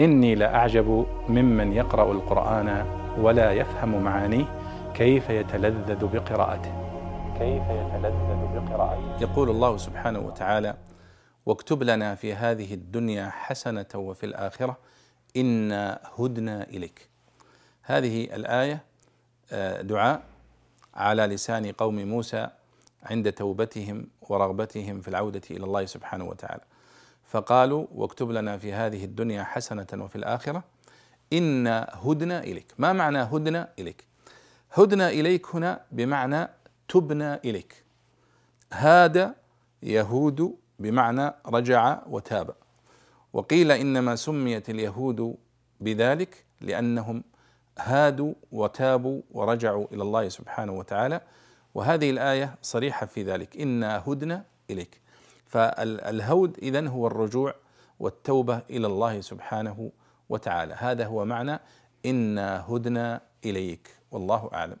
إني لأعجب ممن يقرأ القرآن ولا يفهم معانيه كيف يتلذذ بقراءته. كيف يتلذذ بقراءته. يقول الله سبحانه وتعالى واكتب لنا في هذه الدنيا حسنة وفي الآخرة إنا هدنا إليك. هذه الآية آه، دعاء على لسان قوم موسى عند توبتهم ورغبتهم في العودة إلى الله سبحانه وتعالى. فقالوا واكتب لنا في هذه الدنيا حسنة وفي الآخرة. إنا هدنا إليك. ما معنى هدنا إليك؟ هدنا إليك هنا بمعنى تبنى إليك. هاد يهود بمعنى رجع وتاب. وقيل إنما سميت اليهود بذلك لأنهم هادوا وتابوا ورجعوا إلى الله سبحانه وتعالى. وهذه الآية صريحة في ذلك. إنا هدنا إليك. فالهود إذن هو الرجوع والتوبة إلى الله سبحانه وتعالى. هذا هو معنى إنا هدنا إليك والله أعلم.